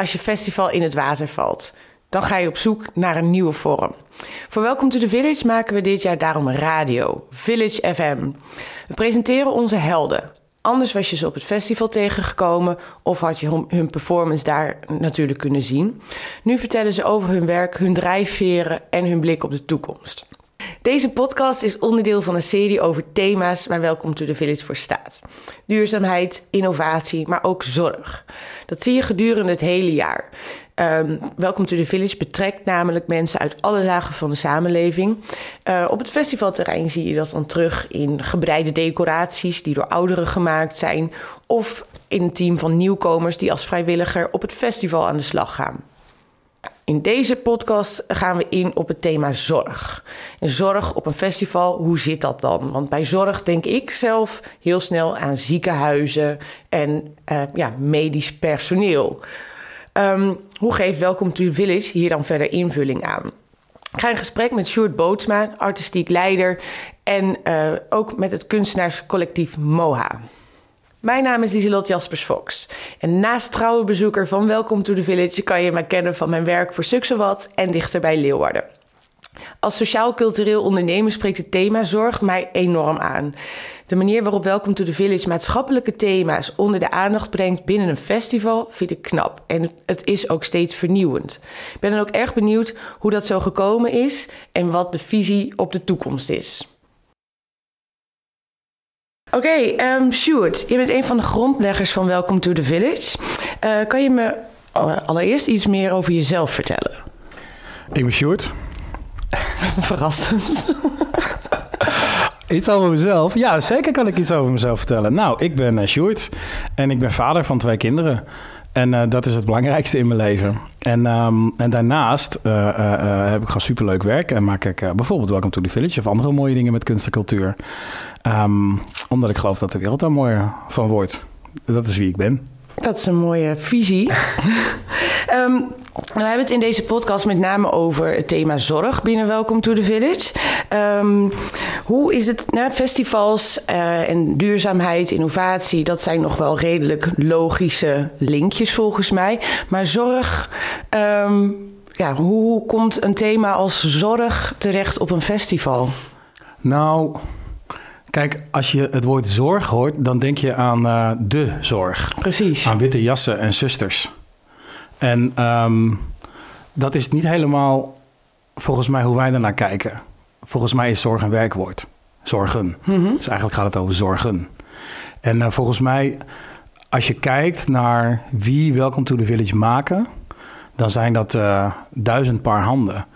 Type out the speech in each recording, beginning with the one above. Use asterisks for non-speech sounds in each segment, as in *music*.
Als je festival in het water valt? Dan ga je op zoek naar een nieuwe vorm. Voor Welcome to the Village maken we dit jaar daarom radio, Village FM. We presenteren onze helden. Anders was je ze op het festival tegengekomen of had je hun performance daar natuurlijk kunnen zien. Nu vertellen ze over hun werk, hun drijfveren en hun blik op de toekomst. Deze podcast is onderdeel van een serie over thema's waar Welcome to the Village voor staat. Duurzaamheid, innovatie, maar ook zorg. Dat zie je gedurende het hele jaar. Um, Welcome to the Village betrekt namelijk mensen uit alle lagen van de samenleving. Uh, op het festivalterrein zie je dat dan terug in gebreide decoraties die door ouderen gemaakt zijn. Of in een team van nieuwkomers die als vrijwilliger op het festival aan de slag gaan. In deze podcast gaan we in op het thema zorg. En zorg op een festival, hoe zit dat dan? Want bij zorg denk ik zelf heel snel aan ziekenhuizen en uh, ja, medisch personeel. Um, hoe geeft Welcome to Village hier dan verder invulling aan? Ik ga in gesprek met Sjoerd Bootsma, artistiek leider... en uh, ook met het kunstenaarscollectief MOHA. Mijn naam is Lieselot Jaspers-Fox. En naast trouwe bezoeker van Welcome to the Village... kan je me kennen van mijn werk voor Suksewat en dichter bij Leeuwarden. Als sociaal-cultureel ondernemer spreekt het thema zorg mij enorm aan. De manier waarop Welcome to the Village maatschappelijke thema's onder de aandacht brengt binnen een festival vind ik knap. En het is ook steeds vernieuwend. Ik ben dan ook erg benieuwd hoe dat zo gekomen is en wat de visie op de toekomst is. Oké, okay, um, Sjoerd, je bent een van de grondleggers van Welcome to the Village. Uh, kan je me allereerst iets meer over jezelf vertellen? Ik ben Sjoerd. *laughs* Verrassend. *laughs* Iets over mezelf? Ja, zeker kan ik iets over mezelf vertellen. Nou, ik ben uh, Sjoerd en ik ben vader van twee kinderen. En uh, dat is het belangrijkste in mijn leven. En, um, en daarnaast uh, heb ik gewoon superleuk werk. En maak ik bijvoorbeeld Welcome to the Village of andere mooie dingen met kunst en cultuur. Um, omdat ik geloof dat de wereld daar mooier van wordt. Dat is wie ik ben. Dat is een mooie visie. um, *laughs* we hebben het in deze podcast met name over het thema zorg binnen Welcome to the Village. Um, hoe is het? Nou, festivals uh, en duurzaamheid, innovatie, dat zijn nog wel redelijk logische linkjes volgens mij. Maar zorg, um, ja, hoe komt een thema als zorg terecht op een festival? Nou, Kijk, als je het woord zorg hoort, dan denk je aan uh, de zorg. Precies. Aan witte jassen en zusters. En um, dat is niet helemaal volgens mij hoe wij ernaar kijken. Volgens mij is zorg een werkwoord. Zorgen. Mm -hmm. Dus eigenlijk gaat het over zorgen. En uh, volgens mij, als je kijkt naar wie Welcome to the Village maken, dan zijn dat uh, duizend paar handen.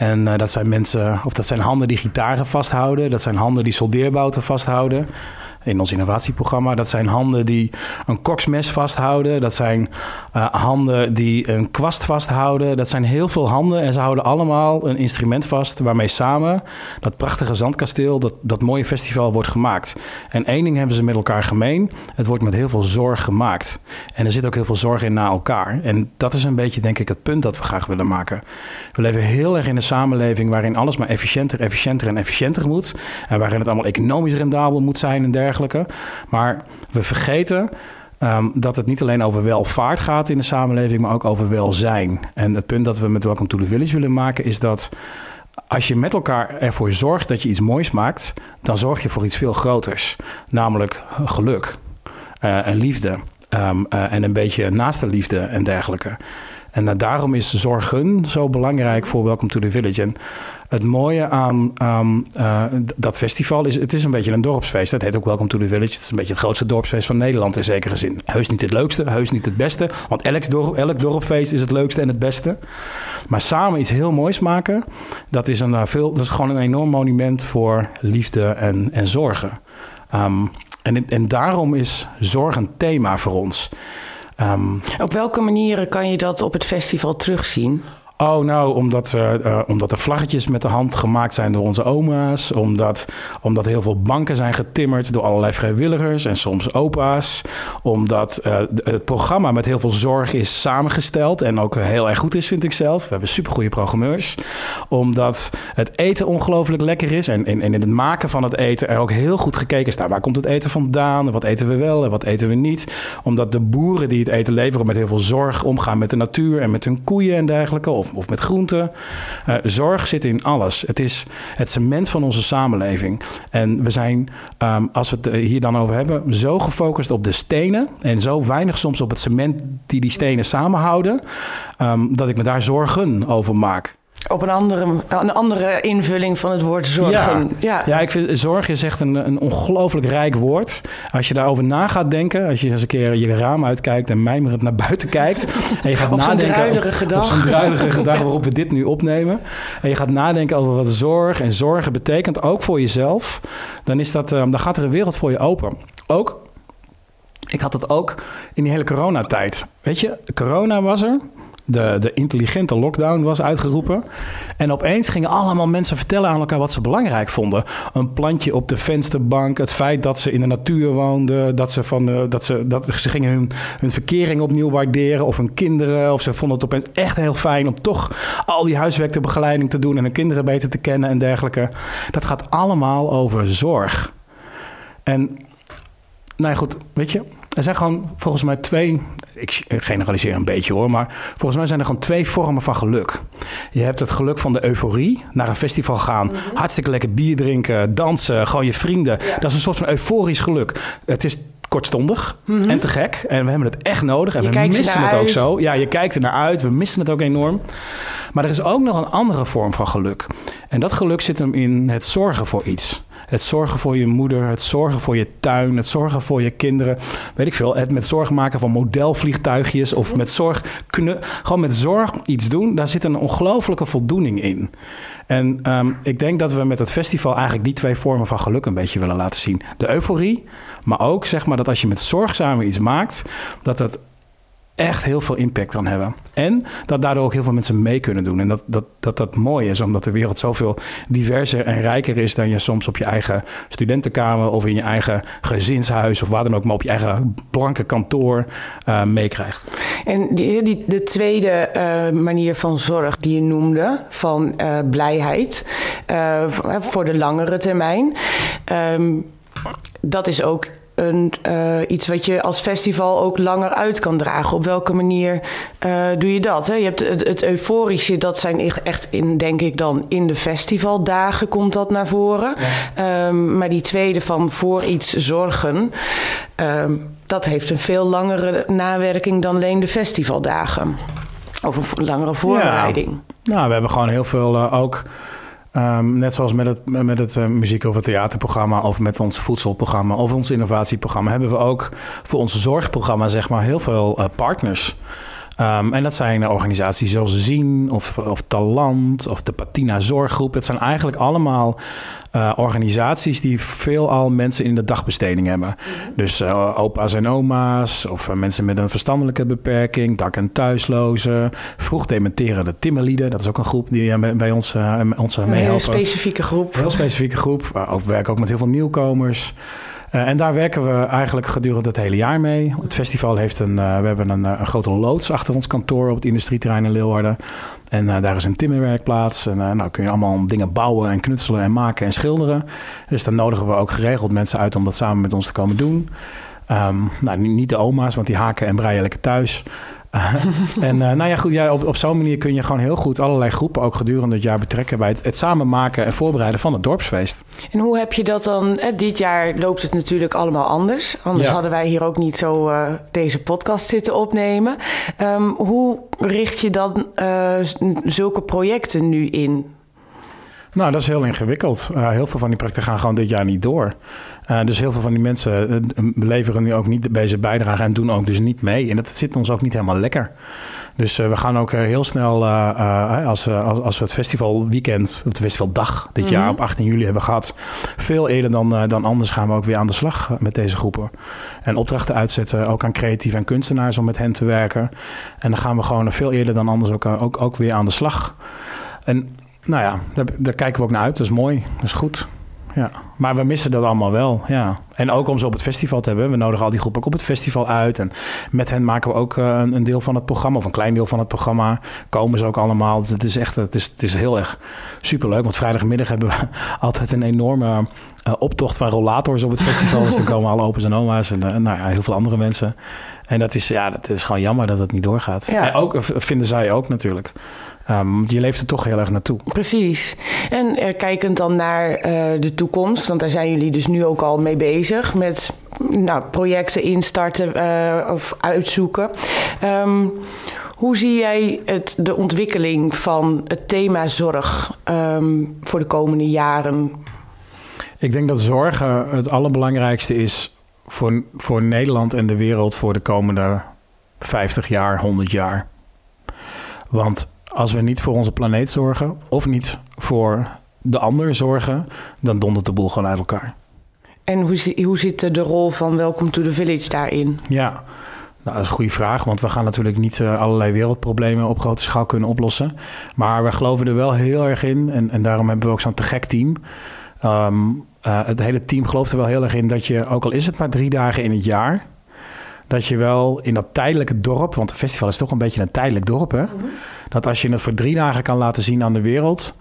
En uh, dat zijn mensen, of dat zijn handen die gitaren vasthouden. Dat zijn handen die soldeerbouten vasthouden in ons innovatieprogramma. Dat zijn handen die een koksmes vasthouden. Dat zijn uh, handen die een kwast vasthouden. Dat zijn heel veel handen en ze houden allemaal een instrument vast waarmee samen dat prachtige zandkasteel, dat, dat mooie festival wordt gemaakt. En één ding hebben ze met elkaar gemeen. Het wordt met heel veel zorg gemaakt. En er zit ook heel veel zorg in naar elkaar. En dat is een beetje, denk ik, het punt dat we graag willen maken. We leven heel erg in een samenleving waarin alles maar efficiënter, efficiënter en efficiënter moet. En waarin het allemaal economisch rendabel moet zijn en dergelijke. Maar we vergeten um, dat het niet alleen over welvaart gaat in de samenleving, maar ook over welzijn. En het punt dat we met Welcome to the Village willen maken is dat als je met elkaar ervoor zorgt dat je iets moois maakt, dan zorg je voor iets veel groters, namelijk geluk uh, en liefde. Um, uh, en een beetje naaste liefde en dergelijke. En uh, daarom is zorgen zo belangrijk voor Welcome to the Village. Het mooie aan uh, dat festival is, het is een beetje een dorpsfeest. Het heet ook Welcome to the Village. Het is een beetje het grootste dorpsfeest van Nederland in zekere zin. Heus niet het leukste, heus niet het beste. Want elk, elk dorpfeest is het leukste en het beste. Maar samen iets heel moois maken, dat is, een, uh, veel, dat is gewoon een enorm monument voor liefde en, en zorgen. Um, en, en daarom is zorg een thema voor ons. Um, op welke manieren kan je dat op het festival terugzien? Oh, nou, omdat, uh, omdat de vlaggetjes met de hand gemaakt zijn door onze oma's. Omdat, omdat heel veel banken zijn getimmerd door allerlei vrijwilligers en soms opa's. Omdat uh, het programma met heel veel zorg is samengesteld en ook heel erg goed is, vind ik zelf. We hebben supergoeie programmeurs. Omdat het eten ongelooflijk lekker is en, in het maken van het eten er ook heel goed gekeken is. Nou, waar komt het eten vandaan? Wat eten we wel en wat eten we niet? Omdat de boeren die het eten leveren met heel veel zorg omgaan met de natuur en met hun koeien en dergelijke. Of of met groenten. Uh, zorg zit in alles. Het is het cement van onze samenleving. En we zijn, um, als we het hier dan over hebben, zo gefocust op de stenen. En zo weinig soms op het cement die die stenen samenhouden. Um, dat ik me daar zorgen over maak. Op een andere, een andere invulling van het woord zorgen. Ja, ja. ja ik vind zorg is echt een, een ongelooflijk rijk woord. Als je daarover na gaat denken, als je eens een keer je raam uitkijkt en mijmerend naar buiten kijkt. En je gaat op nadenken. Dag. Op zo'n gedag waarop we dit nu opnemen. En je gaat nadenken over wat zorg en zorgen betekent, ook voor jezelf. Dan, is dat, dan gaat er een wereld voor je open. Ook ik had het ook in die hele coronatijd. Weet je, corona was er. De, de intelligente lockdown was uitgeroepen. En opeens gingen allemaal mensen vertellen aan elkaar wat ze belangrijk vonden. Een plantje op de vensterbank, het feit dat ze in de natuur woonden, dat ze, van de, dat ze, dat ze gingen hun, hun verkering opnieuw waarderen, of hun kinderen, of ze vonden het opeens echt heel fijn om toch al die huiswerkbegeleiding te doen en hun kinderen beter te kennen en dergelijke. Dat gaat allemaal over zorg. En, nou ja, goed, weet je, er zijn gewoon volgens mij twee, ik generaliseer een beetje hoor, maar volgens mij zijn er gewoon twee vormen van geluk. Je hebt het geluk van de euforie, naar een festival gaan, mm -hmm. hartstikke lekker bier drinken, dansen, gewoon je vrienden. Ja. Dat is een soort van euforisch geluk. Het is kortstondig mm -hmm. en te gek en we hebben het echt nodig en je we missen het uit. ook zo. Ja, je kijkt er naar uit, we missen het ook enorm. Maar er is ook nog een andere vorm van geluk. En dat geluk zit hem in het zorgen voor iets. Het zorgen voor je moeder, het zorgen voor je tuin, het zorgen voor je kinderen. Weet ik veel. Het met zorg maken van modelvliegtuigjes of met zorg. Gewoon met zorg iets doen, daar zit een ongelofelijke voldoening in. En um, ik denk dat we met het festival eigenlijk die twee vormen van geluk een beetje willen laten zien. De euforie, maar ook zeg maar dat als je met zorgzaam iets maakt, dat het echt heel veel impact kan hebben. En dat daardoor ook heel veel mensen mee kunnen doen. En dat dat, dat, dat mooi is, omdat de wereld zoveel diverser en rijker is dan je soms op je eigen studentenkamer of in je eigen gezinshuis of waar dan ook, maar op je eigen blanke kantoor uh, meekrijgt. En die, die, de tweede uh, manier van zorg die je noemde, van uh, blijheid voor de langere termijn. Um, dat is ook een, uh, iets wat je als festival ook langer uit kan dragen. Op welke manier uh, doe je dat? Hè? Je hebt het, het, euforische, dat zijn echt in, denk ik dan, in de festivaldagen komt dat naar voren. Ja. Um, maar die tweede van voor iets zorgen, um, dat heeft een veel langere nawerking dan alleen de festivaldagen. Of een langere voorbereiding. Ja. Nou, we hebben gewoon heel veel uh, ook. Um, net zoals met het, met het uh, muziek- of het theaterprogramma... of met ons voedselprogramma of ons innovatieprogramma... hebben we ook voor ons zorgprogramma zeg maar, heel veel uh, partners... Um, en dat zijn organisaties zoals Zien of, of Talant of de Patina Zorggroep. Het zijn eigenlijk allemaal uh, organisaties die veelal mensen in de dagbesteding hebben. Mm-hmm. Dus uh, opa's en oma's of uh, mensen met een verstandelijke beperking, dak- en thuislozen, vroeg dementerende timmerlieden. Dat is ook een groep die bij ons, ons meehelpen. Een hele specifieke groep. Een heel specifieke groep. we werken ook met heel veel nieuwkomers. Uh, en daar werken we eigenlijk gedurende het hele jaar mee. Het festival heeft een, uh, we hebben een, een, grote loods achter ons kantoor op het industrieterrein in Leeuwarden. En daar is een timmerwerkplaats. En nou kun je allemaal dingen bouwen en knutselen en maken en schilderen. Dus dan nodigen we ook geregeld mensen uit om dat samen met ons te komen doen. Um, nou, niet de oma's, want die haken en breien lekker thuis. *laughs* En uh, nou ja, goed, ja, op, op zo'n manier kun je gewoon heel goed allerlei groepen ook gedurende het jaar betrekken bij het, het samen maken en voorbereiden van het dorpsfeest. En hoe heb je dat dan? Eh, dit jaar loopt het natuurlijk allemaal anders. Anders ja. hadden wij hier ook niet zo uh, deze podcast zitten opnemen. Um, hoe richt je dan uh, zulke projecten nu in? Nou, dat is heel ingewikkeld. Uh, heel veel van die projecten gaan gewoon dit jaar niet door. Uh, dus heel veel van die mensen uh, leveren nu ook niet deze bijdrage en doen ook dus niet mee. En dat zit ons ook niet helemaal lekker. Dus we gaan ook heel snel, als, als, als, we het festivalweekend, of de festivaldag dit mm -hmm. jaar op 18 juli hebben gehad, veel eerder dan, dan anders gaan we ook weer aan de slag met deze groepen. En opdrachten uitzetten, ook aan creatieve en kunstenaars om met hen te werken. En dan gaan we gewoon veel eerder dan anders ook, ook, ook weer aan de slag. En nou ja, daar, daar, kijken we ook naar uit. Dat is mooi, dat is goed. Ja. Maar we missen dat allemaal wel, ja. En ook om ze op het festival te hebben. We nodigen al die groepen ook op het festival uit. En met hen maken we ook uh, een, deel van het programma, of een klein deel van het programma. Komen ze ook allemaal. Het is echt, het is, het is heel erg superleuk. Want vrijdagmiddag hebben we *laughs* altijd een enorme uh, optocht van rollators op het festival. dus dan komen alle opa's en oma's en uh, nou ja, heel veel andere mensen. En dat is, ja, dat is gewoon jammer dat het niet doorgaat. Ja. En ook vinden zij ook natuurlijk. Um, je leeft er toch heel erg naartoe. Precies. En uh, kijkend dan naar uh, de toekomst, want daar zijn jullie dus nu ook al mee bezig met nou, projecten instarten uh, of uitzoeken. Um, hoe zie jij het, de ontwikkeling van het thema zorg um, voor de komende jaren? Ik denk dat zorgen het allerbelangrijkste is voor, voor Nederland en de wereld voor de komende 50 jaar, 100 jaar. Want als we niet voor onze planeet zorgen of niet voor de ander zorgen, dan dondert de boel gewoon uit elkaar. En hoe, hoe zit de rol van Welcome to the Village daarin? Ja, nou, dat is een goede vraag, want we gaan natuurlijk niet uh, allerlei wereldproblemen op grote schaal kunnen oplossen. Maar we geloven er wel heel erg in en, en daarom hebben we ook zo'n te gek team. Um, uh, het hele team gelooft er wel heel erg in dat je, ook al is het maar drie dagen in het jaar, dat je wel in dat tijdelijke dorp, want het festival is toch een beetje een tijdelijk dorp, hè? Mm-hmm. Dat als je het voor drie dagen kan laten zien aan de wereld,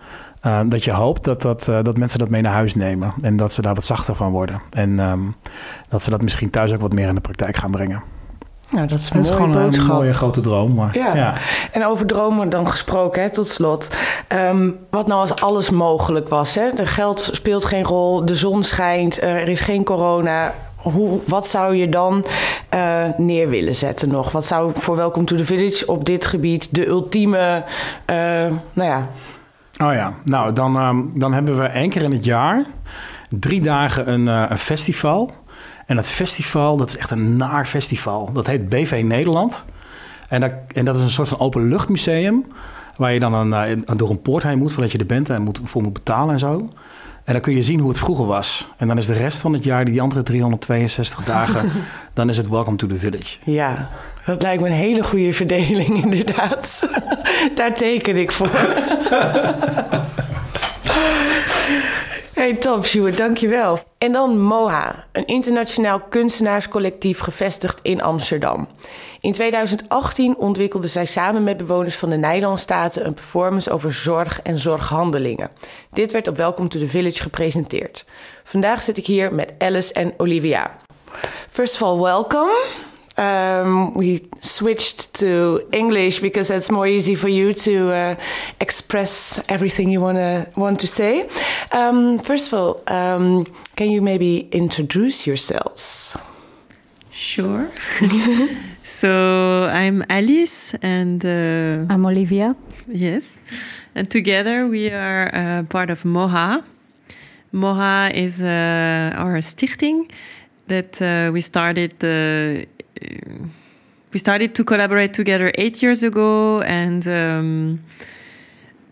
uh, dat je hoopt dat, dat, uh, dat mensen dat mee naar huis nemen. En dat ze daar wat zachter van worden. En um, dat ze dat misschien thuis ook wat meer in de praktijk gaan brengen. Nou, dat is, een, dat is gewoon boodschap. een mooie grote droom. Maar, ja. ja. En over dromen dan gesproken, hè, tot slot. Um, wat nou als alles mogelijk was? Hè? De geld speelt geen rol, de zon schijnt, er is geen corona hoe, wat zou je dan uh, neer willen zetten nog? Wat zou voor Welcome to the Village op dit gebied de ultieme, uh, nou ja... Oh ja, nou dan, um, dan hebben we één keer in het jaar drie dagen een, uh, een festival. En dat festival, dat is echt een naar festival. Dat heet BV Nederland. En dat, en dat is een soort van openluchtmuseum... waar je dan door een poort heen moet... voordat je er bent en moet, voor moet betalen en zo... En dan kun je zien hoe het vroeger was. En dan is de rest van het jaar, die andere 362 dagen, *laughs* dan is het Welcome to the Village. Ja, dat lijkt me een hele goede verdeling, *laughs* inderdaad. Daar teken ik voor. *laughs* Hey, top, Sjoerd, dankjewel. En dan MOHA, een internationaal kunstenaarscollectief gevestigd in Amsterdam. In 2018 ontwikkelden zij samen met bewoners van de Nijlandstaten een performance over zorg en zorghandelingen. Dit werd op Welcome to the Village gepresenteerd. Vandaag zit ik hier met Alice en Olivia. First of all, welcome. Um, we switched to English because it's more easy for you to uh, express everything you wanna want to say. Um, first of all, um, can you maybe introduce yourselves? Sure. *laughs* so I'm Alice and uh, I'm Olivia. Yes, and together we are uh, part of Moha. Moha is uh, our stichting that uh, we started uh, we started to collaborate together eight years ago, and um,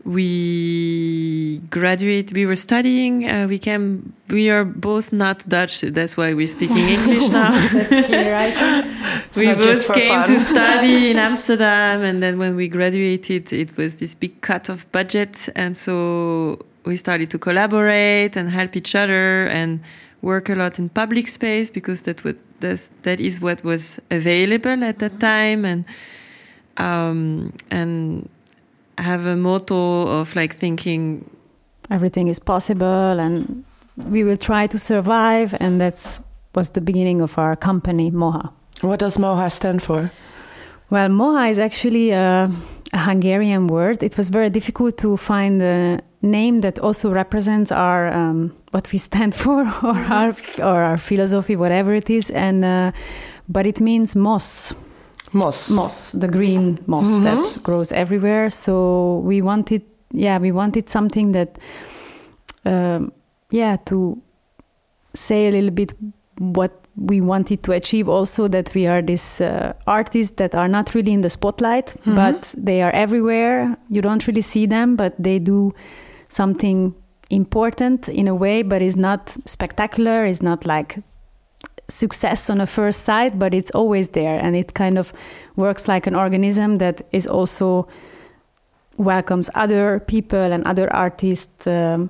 we graduate. We were studying. Uh, we came. We are both not Dutch. That's why we're speaking *laughs* English now. That's clear, right? *laughs* we both came fun. to *laughs* study in Amsterdam, and then when we graduated, it was this big cut of budget, and so we started to collaborate and help each other and work a lot in public space because that what that's, that is what was available at that time. And um, and have a motto of like thinking everything is possible and we will try to survive. And that's was the beginning of our company moha. What does moha stand for? Well moha is actually a, a hungarian word. It was very difficult to find a name that also represents our um, what we stand *laughs* for or our or our philosophy, whatever it is, and uh, but it means moss. Moss. Moss, the green moss mm -hmm. that grows everywhere. So we wanted, yeah, we wanted something that um, yeah, to say a little bit what we wanted to achieve also that we are these uh, artists that are not really in the spotlight mm-hmm. but they are everywhere you don't really see them but they do something important in a way but it's not spectacular it's not like success on a first sight but it's always there and it kind of works like an organism that is also welcomes other people and other artists um,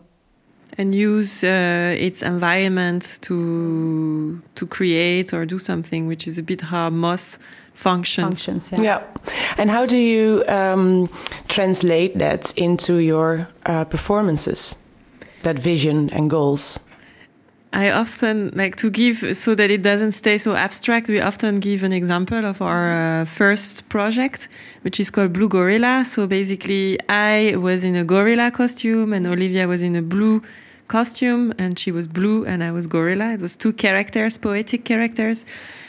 and use uh, its environment to to create or do something, which is a bit how Moss functions. Functions, yeah. yeah. And how do you um, translate that into your uh, performances? That vision and goals. I often like to give so that it doesn't stay so abstract. We often give an example of our uh, first project, which is called Blue Gorilla. So basically, I was in a gorilla costume and Olivia was in a blue costume and she was blue and I was gorilla. It was two characters, poetic characters.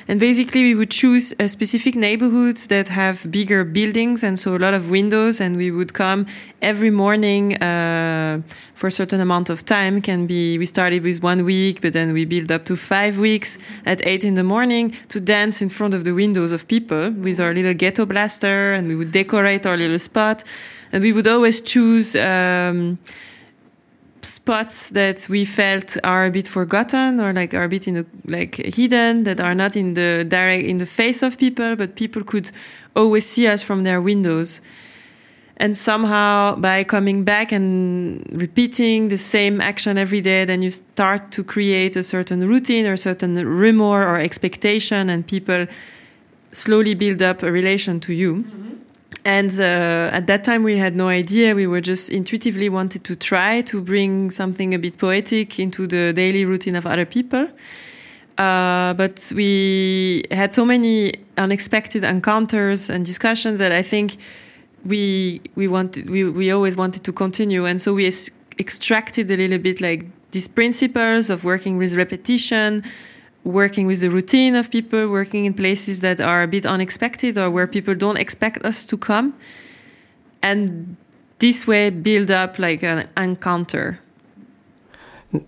And basically we would choose a specific neighborhood that have bigger buildings and so a lot of windows and we would come every morning uh, for a certain amount of time can be we started with one week but then we build up to five weeks at eight in the morning to dance in front of the windows of people with our little ghetto blaster and we would decorate our little spot and we would always choose um, spots that we felt are a bit forgotten or like are a bit in the like hidden that are not in the direct in the face of people but people could always see us from their windows and somehow by coming back and repeating the same action every day then you start to create a certain routine or certain rumor or expectation and people slowly build up a relation to you mm-hmm. And uh, at that time, we had no idea. We were just intuitively wanted to try to bring something a bit poetic into the daily routine of other people. Uh, but we had so many unexpected encounters and discussions that I think we we wanted we, we always wanted to continue, and so we extracted a little bit like these principles of working with repetition, working with the routine of people, working in places that are a bit unexpected or where people don't expect us to come. And this way build up like an encounter.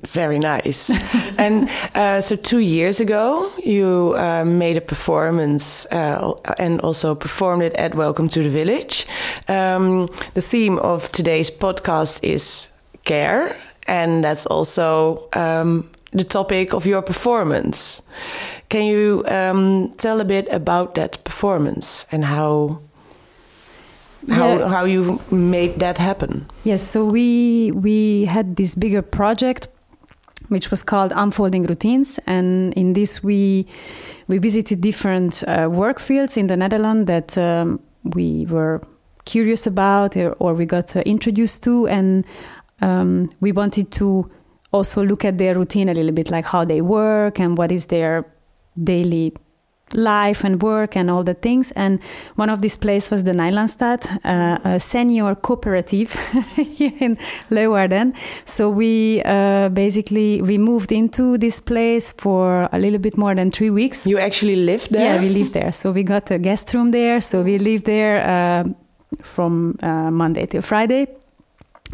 Very nice. *laughs* and uh, so, two years ago, you uh, made a performance uh, and also performed it at Welcome to the Village. Um, the theme of today's podcast is care, and that's also um, the topic of your performance. Can you um, tell a bit about that performance and how how yeah. how you made that happen? Yes, so we we had this bigger project which was called Unfolding Routines, and in this we we visited different uh, work fields in the Netherlands that um, we were curious about or, or we got uh, introduced to, and um, we wanted to also look at their routine a little bit, like how they work and what is their daily life and work and all the things. And one of these places was the Nijlandstad, uh, a senior cooperative *laughs* here in Leeuwarden. So we uh, basically we moved into this place for a little bit more than three weeks. You actually lived there? Yeah, we lived there. So we got a guest room there. So we lived there uh, from uh, Monday till Friday.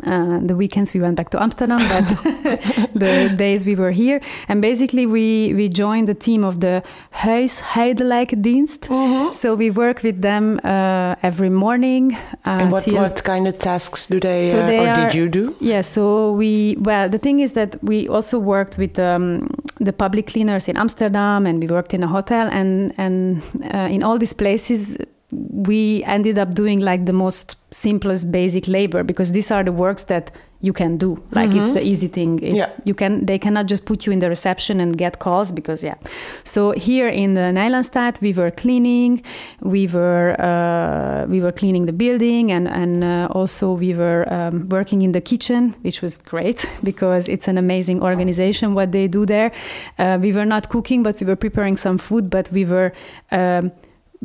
Uh, the weekends we went back to Amsterdam, but *laughs* the days we were here, and basically we we joined the team of the Huishoudelijke Mm -hmm. So we work with them uh, every morning. Uh, and what what kind of tasks do they, so uh, they or are, did you do? Yeah, so we well the thing is that we also worked with um, the public cleaners in Amsterdam, and we worked in a hotel, and and uh, in all these places we ended up doing like the most simplest basic labor because these are the works that you can do. Like mm-hmm. it's the easy thing. It's yeah. you can they cannot just put you in the reception and get calls because yeah. So here in the we were cleaning we were uh, we were cleaning the building and and uh, also we were um, working in the kitchen which was great *laughs* because it's an amazing organization what they do there. Uh, we were not cooking but we were preparing some food but we were um,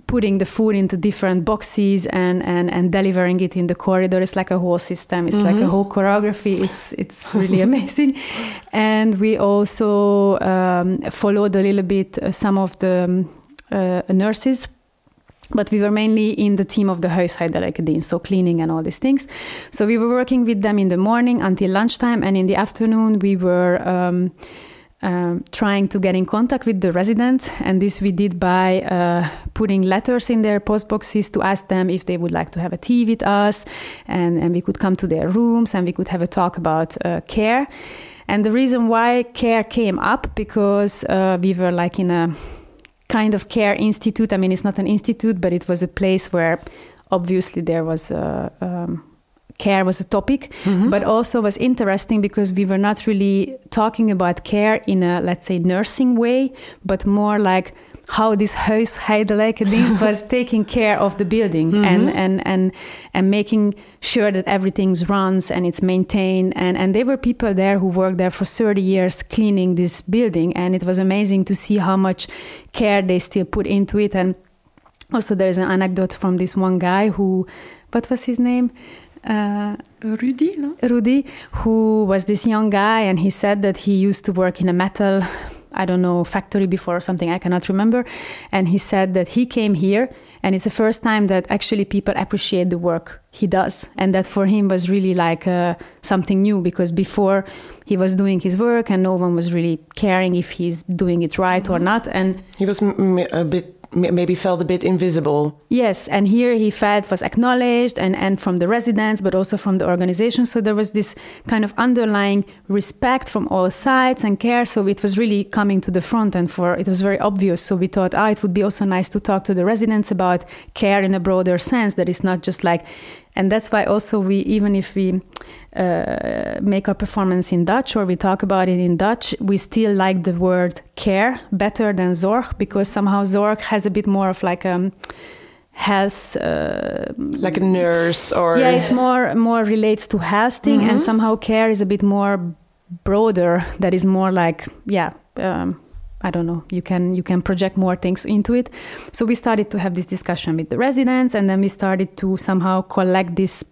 putting the food into different boxes and, and, and delivering it in the corridor. It's like a whole system. It's mm-hmm. like a mm-hmm. whole choreography. It's it's *laughs* really amazing. And we also um, followed a little bit uh, some of the um, uh, nurses but we were mainly in the team of the huishoudelijke so cleaning and all these things. So we were working with them in the morning until lunchtime, and in the afternoon we were um, um, trying to get in contact with the residents, and this we did by uh, putting letters in their post boxes to ask them if they would like to have a tea with us, and, and we could come to their rooms and we could have a talk about uh, care. And the reason why care came up because uh, we were like in a kind of care institute. I mean, it's not an institute, but it was a place where obviously there was a, um, care was a topic, mm-hmm. but also was interesting because we were not really talking about care in a let's say nursing way, but more like how this huishoudelijke was *laughs* taking care of the building mm-hmm. and, and, and, and making sure that everything runs and it's maintained. And, and there were people there who worked there for 30 years cleaning this building. And it was amazing to see how much care they still put into it. And also, there's an anecdote from this one guy who, what was his name? Uh, Rudy, no? Rudy, who was this young guy, and he said that he used to work in a metal I don't know, factory before or something, I cannot remember. And he said that he came here and it's the first time that actually people appreciate the work he does. And that for him was really like uh, something new because before he was doing his work and no one was really caring if he's doing it right or not. And he was a bit maybe felt a bit invisible. Yes, and here he felt was acknowledged and, and from the residents, but also from the organization. So there was this kind of underlying respect from all sides and care. So it was really coming to the front and for it was very obvious. So we thought, ah, it would be also nice to talk to the residents about care in a broader sense, that it's not just like and that's why also we even if we uh, make our performance in dutch or we talk about it in dutch we still like the word care better than zorg because somehow zorg has a bit more of like a um, health uh, like a nurse or yeah it's more more relates to health thing mm -hmm. and mm-hmm. somehow care is a bit more broader that is more like yeah um, I don't know, you can you can project more things into it. So we started to have this discussion with the residents, and then we started to somehow collect this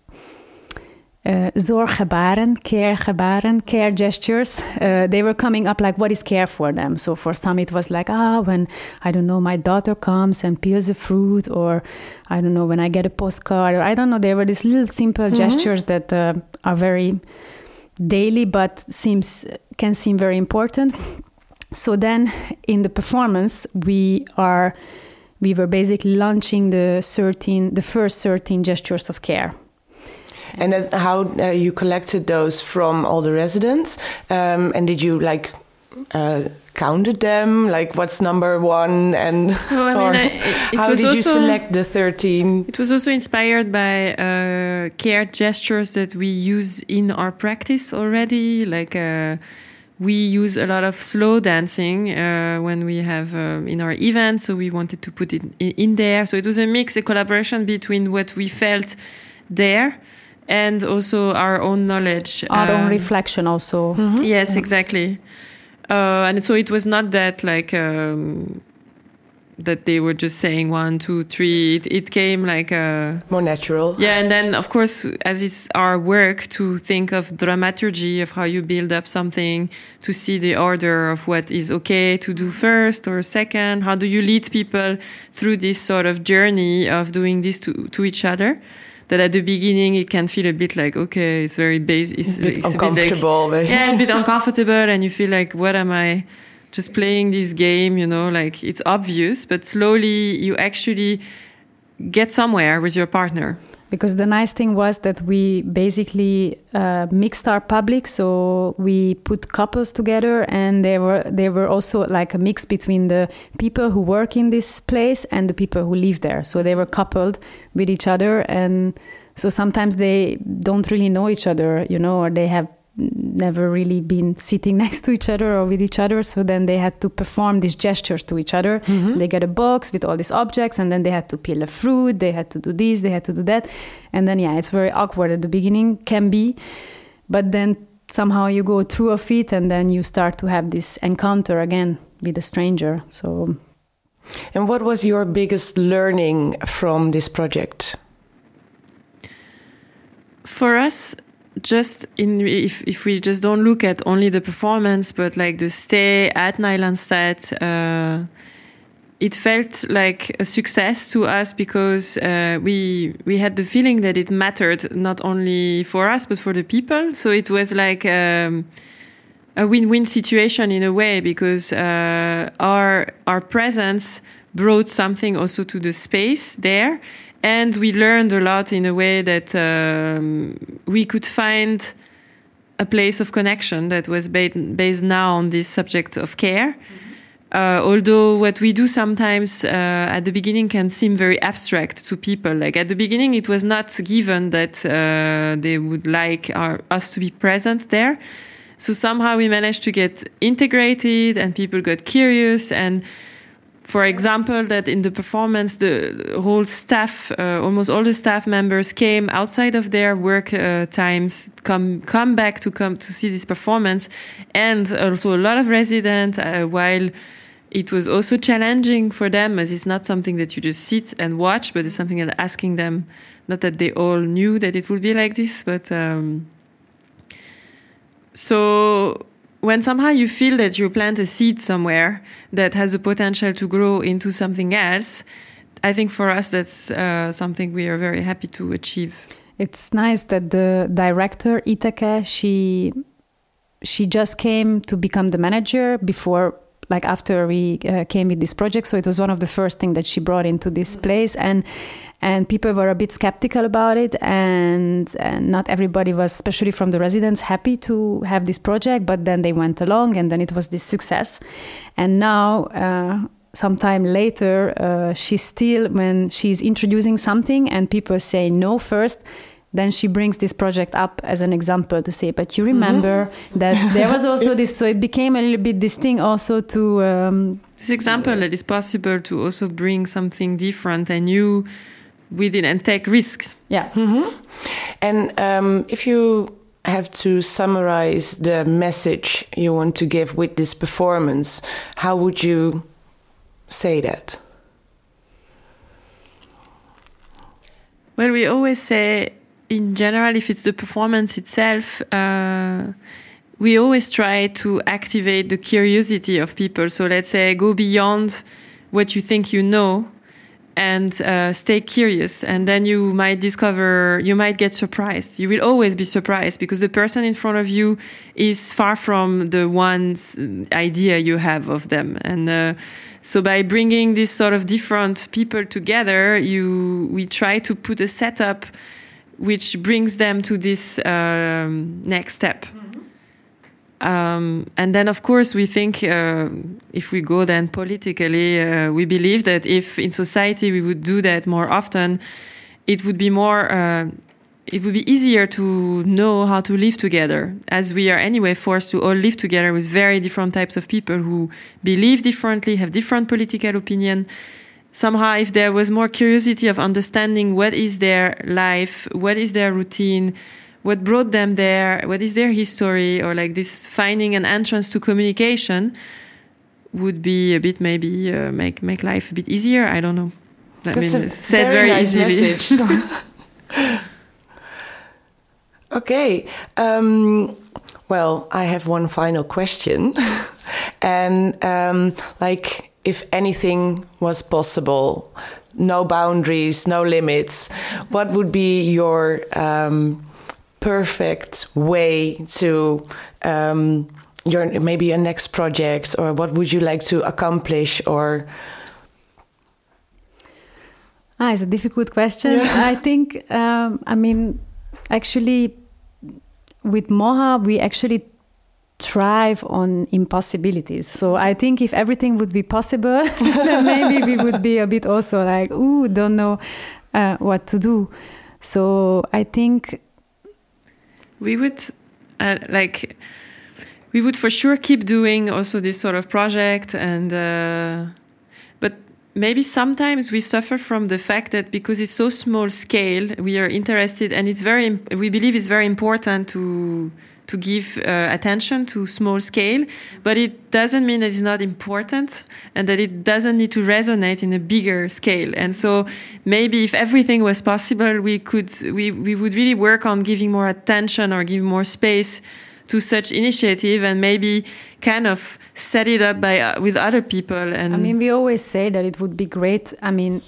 uh, zorggebaren, care gebaren, care gestures. Uh, they were coming up like, what is care for them? So for some, it was like, ah, when I don't know, my daughter comes and peels a fruit, or I don't know, when I get a postcard, or I don't know. There were these little simple mm-hmm. gestures that uh, are very daily, but seems can seem very important. So then in the performance, we are we were basically launching the 13 the first 13 gestures of care. And how uh, you collected those from all the residents um, and did you like uh, counted them? Like what's number one and *laughs* well, I mean, it, it how did also, you select the 13 it was also inspired by uh, care gestures that we use in our practice already like uh, we use a lot of slow dancing uh, when we have uh, in our events, so we wanted to put it in, in, there. So it was a mix, a collaboration between what we felt there and also our own knowledge, our own um, reflection, also. Mm -hmm. Yes, exactly. Uh, and so it was not that like. Um, that they were just saying one, two, three. It, it came like a more natural. Yeah, and then of course, as it's our work to think of dramaturgy of how you build up something, to see the order of what is okay to do first or second. How do you lead people through this sort of journey of doing this to to each other? That at the beginning it can feel a bit like okay, it's very basic, it's, it's uncomfortable. A bit like, yeah, it's a bit uncomfortable, and you feel like what am I? Just playing this game, you know, like it's obvious, but slowly you actually get somewhere with your partner. Because the nice thing was that we basically uh, mixed our public, so we put couples together, and they were they were also like a mix between the people who work in this place and the people who live there. So they were coupled with each other, and so sometimes they don't really know each other, you know, or they have never really been sitting *laughs* next to each other or with each other. So then they had to perform these gestures to each other. Mm-hmm. They get a box with all these objects, and then they had to peel a fruit. They had to do this. They had to do that. And then yeah, it's very awkward at the beginning. Can be, but then somehow you go through of it, and then you start to have this encounter again with a stranger. So. And what was your biggest learning from this project? For us, just in if if we just don't look at only the performance, but like the stay at Nylandstad, uh, it felt like a success to us because uh, we we had the feeling that it mattered not only for us but for the people. So it was like um, a win-win situation in a way because uh, our our presence brought something also to the space there, and we learned a lot in a way that um, we could find a place of connection that was based now on this subject of care. Uh, although what we do sometimes uh, at the beginning can seem very abstract to people. Like at the beginning, it was not given that uh, they would like our, us to be present there. So somehow we managed to get integrated and people got curious and for example, that in the performance, the whole staff, uh, almost all the staff members came outside of their work uh, times, come come back to come to see this performance, and also a lot of residents. Uh, while it was also challenging for them as it's not something that you just sit and watch, but it's something that asking them, not that they all knew that it would be like this, but um, so when somehow you feel that you plant a seed somewhere that has the potential to grow into something else, I think for us that's uh, something we are very happy to achieve. It's nice that the director Itake she she just came to become the manager before like after we uh, came with this project. So it was one of the first things that she brought into this place, and and people were a bit skeptical about it, and, and not everybody was, especially from the residents, happy to have this project. But then they went along, and then it was this success, and now. Uh, sometime later, uh, she's still when she's introducing something and people say no first, then she brings this project up as an example to say, but you remember mm-hmm. that *laughs* there was also this, so it became a little bit this thing also to. Um, this example that it's possible to also bring something different and new within and take risks. Yeah. Mm-hmm. And um, if you have to summarize the message you want to give with this performance, how would you say that? Well, we always say in general, if it's the performance itself, uh, we always try to activate the curiosity of people. So let's say go beyond what you think you know and uh, stay curious. And then you might discover, you might get surprised. You will always be surprised because the person in front of you is far from the one idea you have of them. And uh, so by bringing this sort of different people together, you we try to put a setup which brings them to this um, next step. Mm-hmm. Um, and then, of course, we think uh, if we go then politically, uh, we believe that if in society we would do that more often, it would be more. Uh, it would be easier to know how to live together, as we are anyway forced to all live together with very different types of people who believe differently, have different political opinion, somehow if there was more curiosity of understanding what is their life what is their routine what brought them there what is their history or like this finding an entrance to communication would be a bit maybe uh, make make life a bit easier. I don't know. I That's mean said very, very nice easily. message. *laughs* okay um, well i have one final question. *laughs* And um, like if anything was possible, no boundaries, no limits, what would be your um, perfect way to um, your maybe a next project, or what would you like to accomplish, or? Ah, it's a difficult question. Yeah. I think, um, I mean, actually, with Moha, we actually thrive on impossibilities. So I think if everything would be possible, *laughs* then maybe we would be a bit also like, ooh, don't know uh, what to do. So I think we would uh, like we would for sure keep doing also this sort of project and uh, but maybe sometimes we suffer from the fact that because it's so small scale we are interested and it's very we believe it's very important to to give uh, attention to small scale, but it doesn't mean that it's not important and that it doesn't need to resonate in a bigger scale. And so maybe if everything was possible, we could we, we would really work on giving more attention or give more space to such initiative and maybe kind of set it up by uh, with other people and I mean we always say that it would be great I mean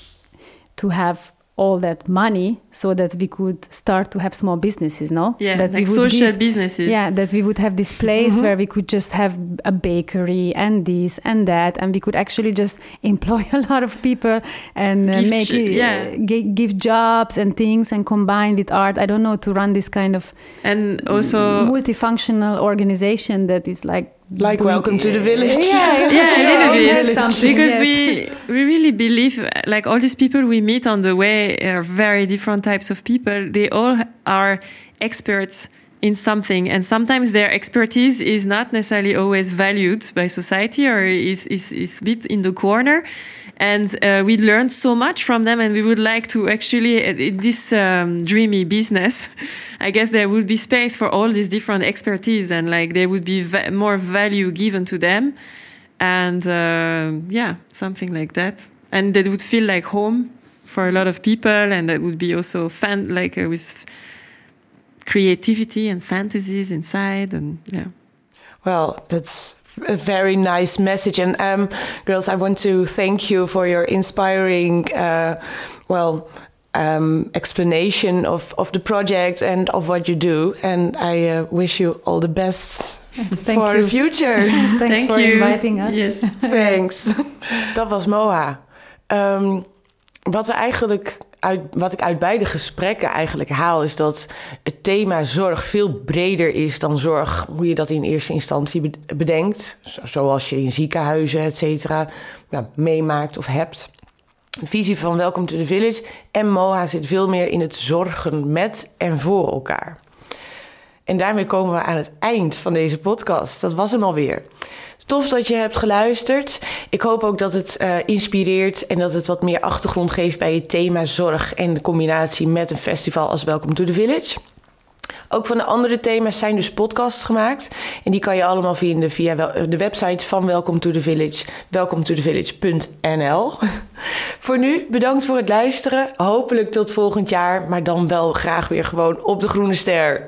to have all that money so that we could start to have small businesses no? Yeah that like we would social give- businesses. Yeah that we would have this place where we could just have a bakery and this and that and we could actually just *laughs* employ a lot of people and uh, make yeah. uh, gi- give jobs and things and combine with art. I don't know to run this kind of and also multifunctional organization that is like Like doing- Welcome to the Village. yeah, yeah, a little bit. because yes. we we really believe like all these people we meet on the way are very different types of people they all are experts in something and sometimes their expertise is not necessarily always valued by society or is is, is a bit in the corner and uh, we learned so much from them and we would like to actually uh, in this um, dreamy business *laughs* i guess there would be space for all these different expertise and like there would be more value given to them. And uh, yeah something like that. And that would feel like home for a lot of people and that would be also fan like uh, with creativity and fantasies inside and yeah. Well, that's a very nice message. And um, girls, I want to thank you for your inspiring, uh, well, um, explanation of, of the project and of what you do. And I uh, wish you all the best Thank for you. the future. *laughs* thanks Thank for you. inviting us yes Thanks. *laughs* Dat was Moa. Ehm, wat, we eigenlijk uit, wat ik uit beide gesprekken eigenlijk haal, is dat het thema zorg veel breder is dan zorg, hoe je dat in eerste instantie be- bedenkt. Zo- Zoals je in ziekenhuizen, et cetera, nou, meemaakt of hebt. De visie van Welcome to the Village en MOA zit veel meer in het zorgen met en voor elkaar. En daarmee komen we aan het eind van deze podcast. Dat was hem alweer. Tof dat je hebt geluisterd. Ik hoop ook dat het eh, inspireert en dat het wat meer achtergrond geeft bij het thema zorg en de combinatie met een festival als Welcome to the Village. Ook van de andere thema's zijn dus podcasts gemaakt. En die kan je allemaal vinden via de website van Welcome to the Village, welcometothevillage.nl. *laughs* voor nu, bedankt voor het luisteren. Hopelijk tot volgend jaar, maar dan wel graag weer gewoon op de Groene Ster.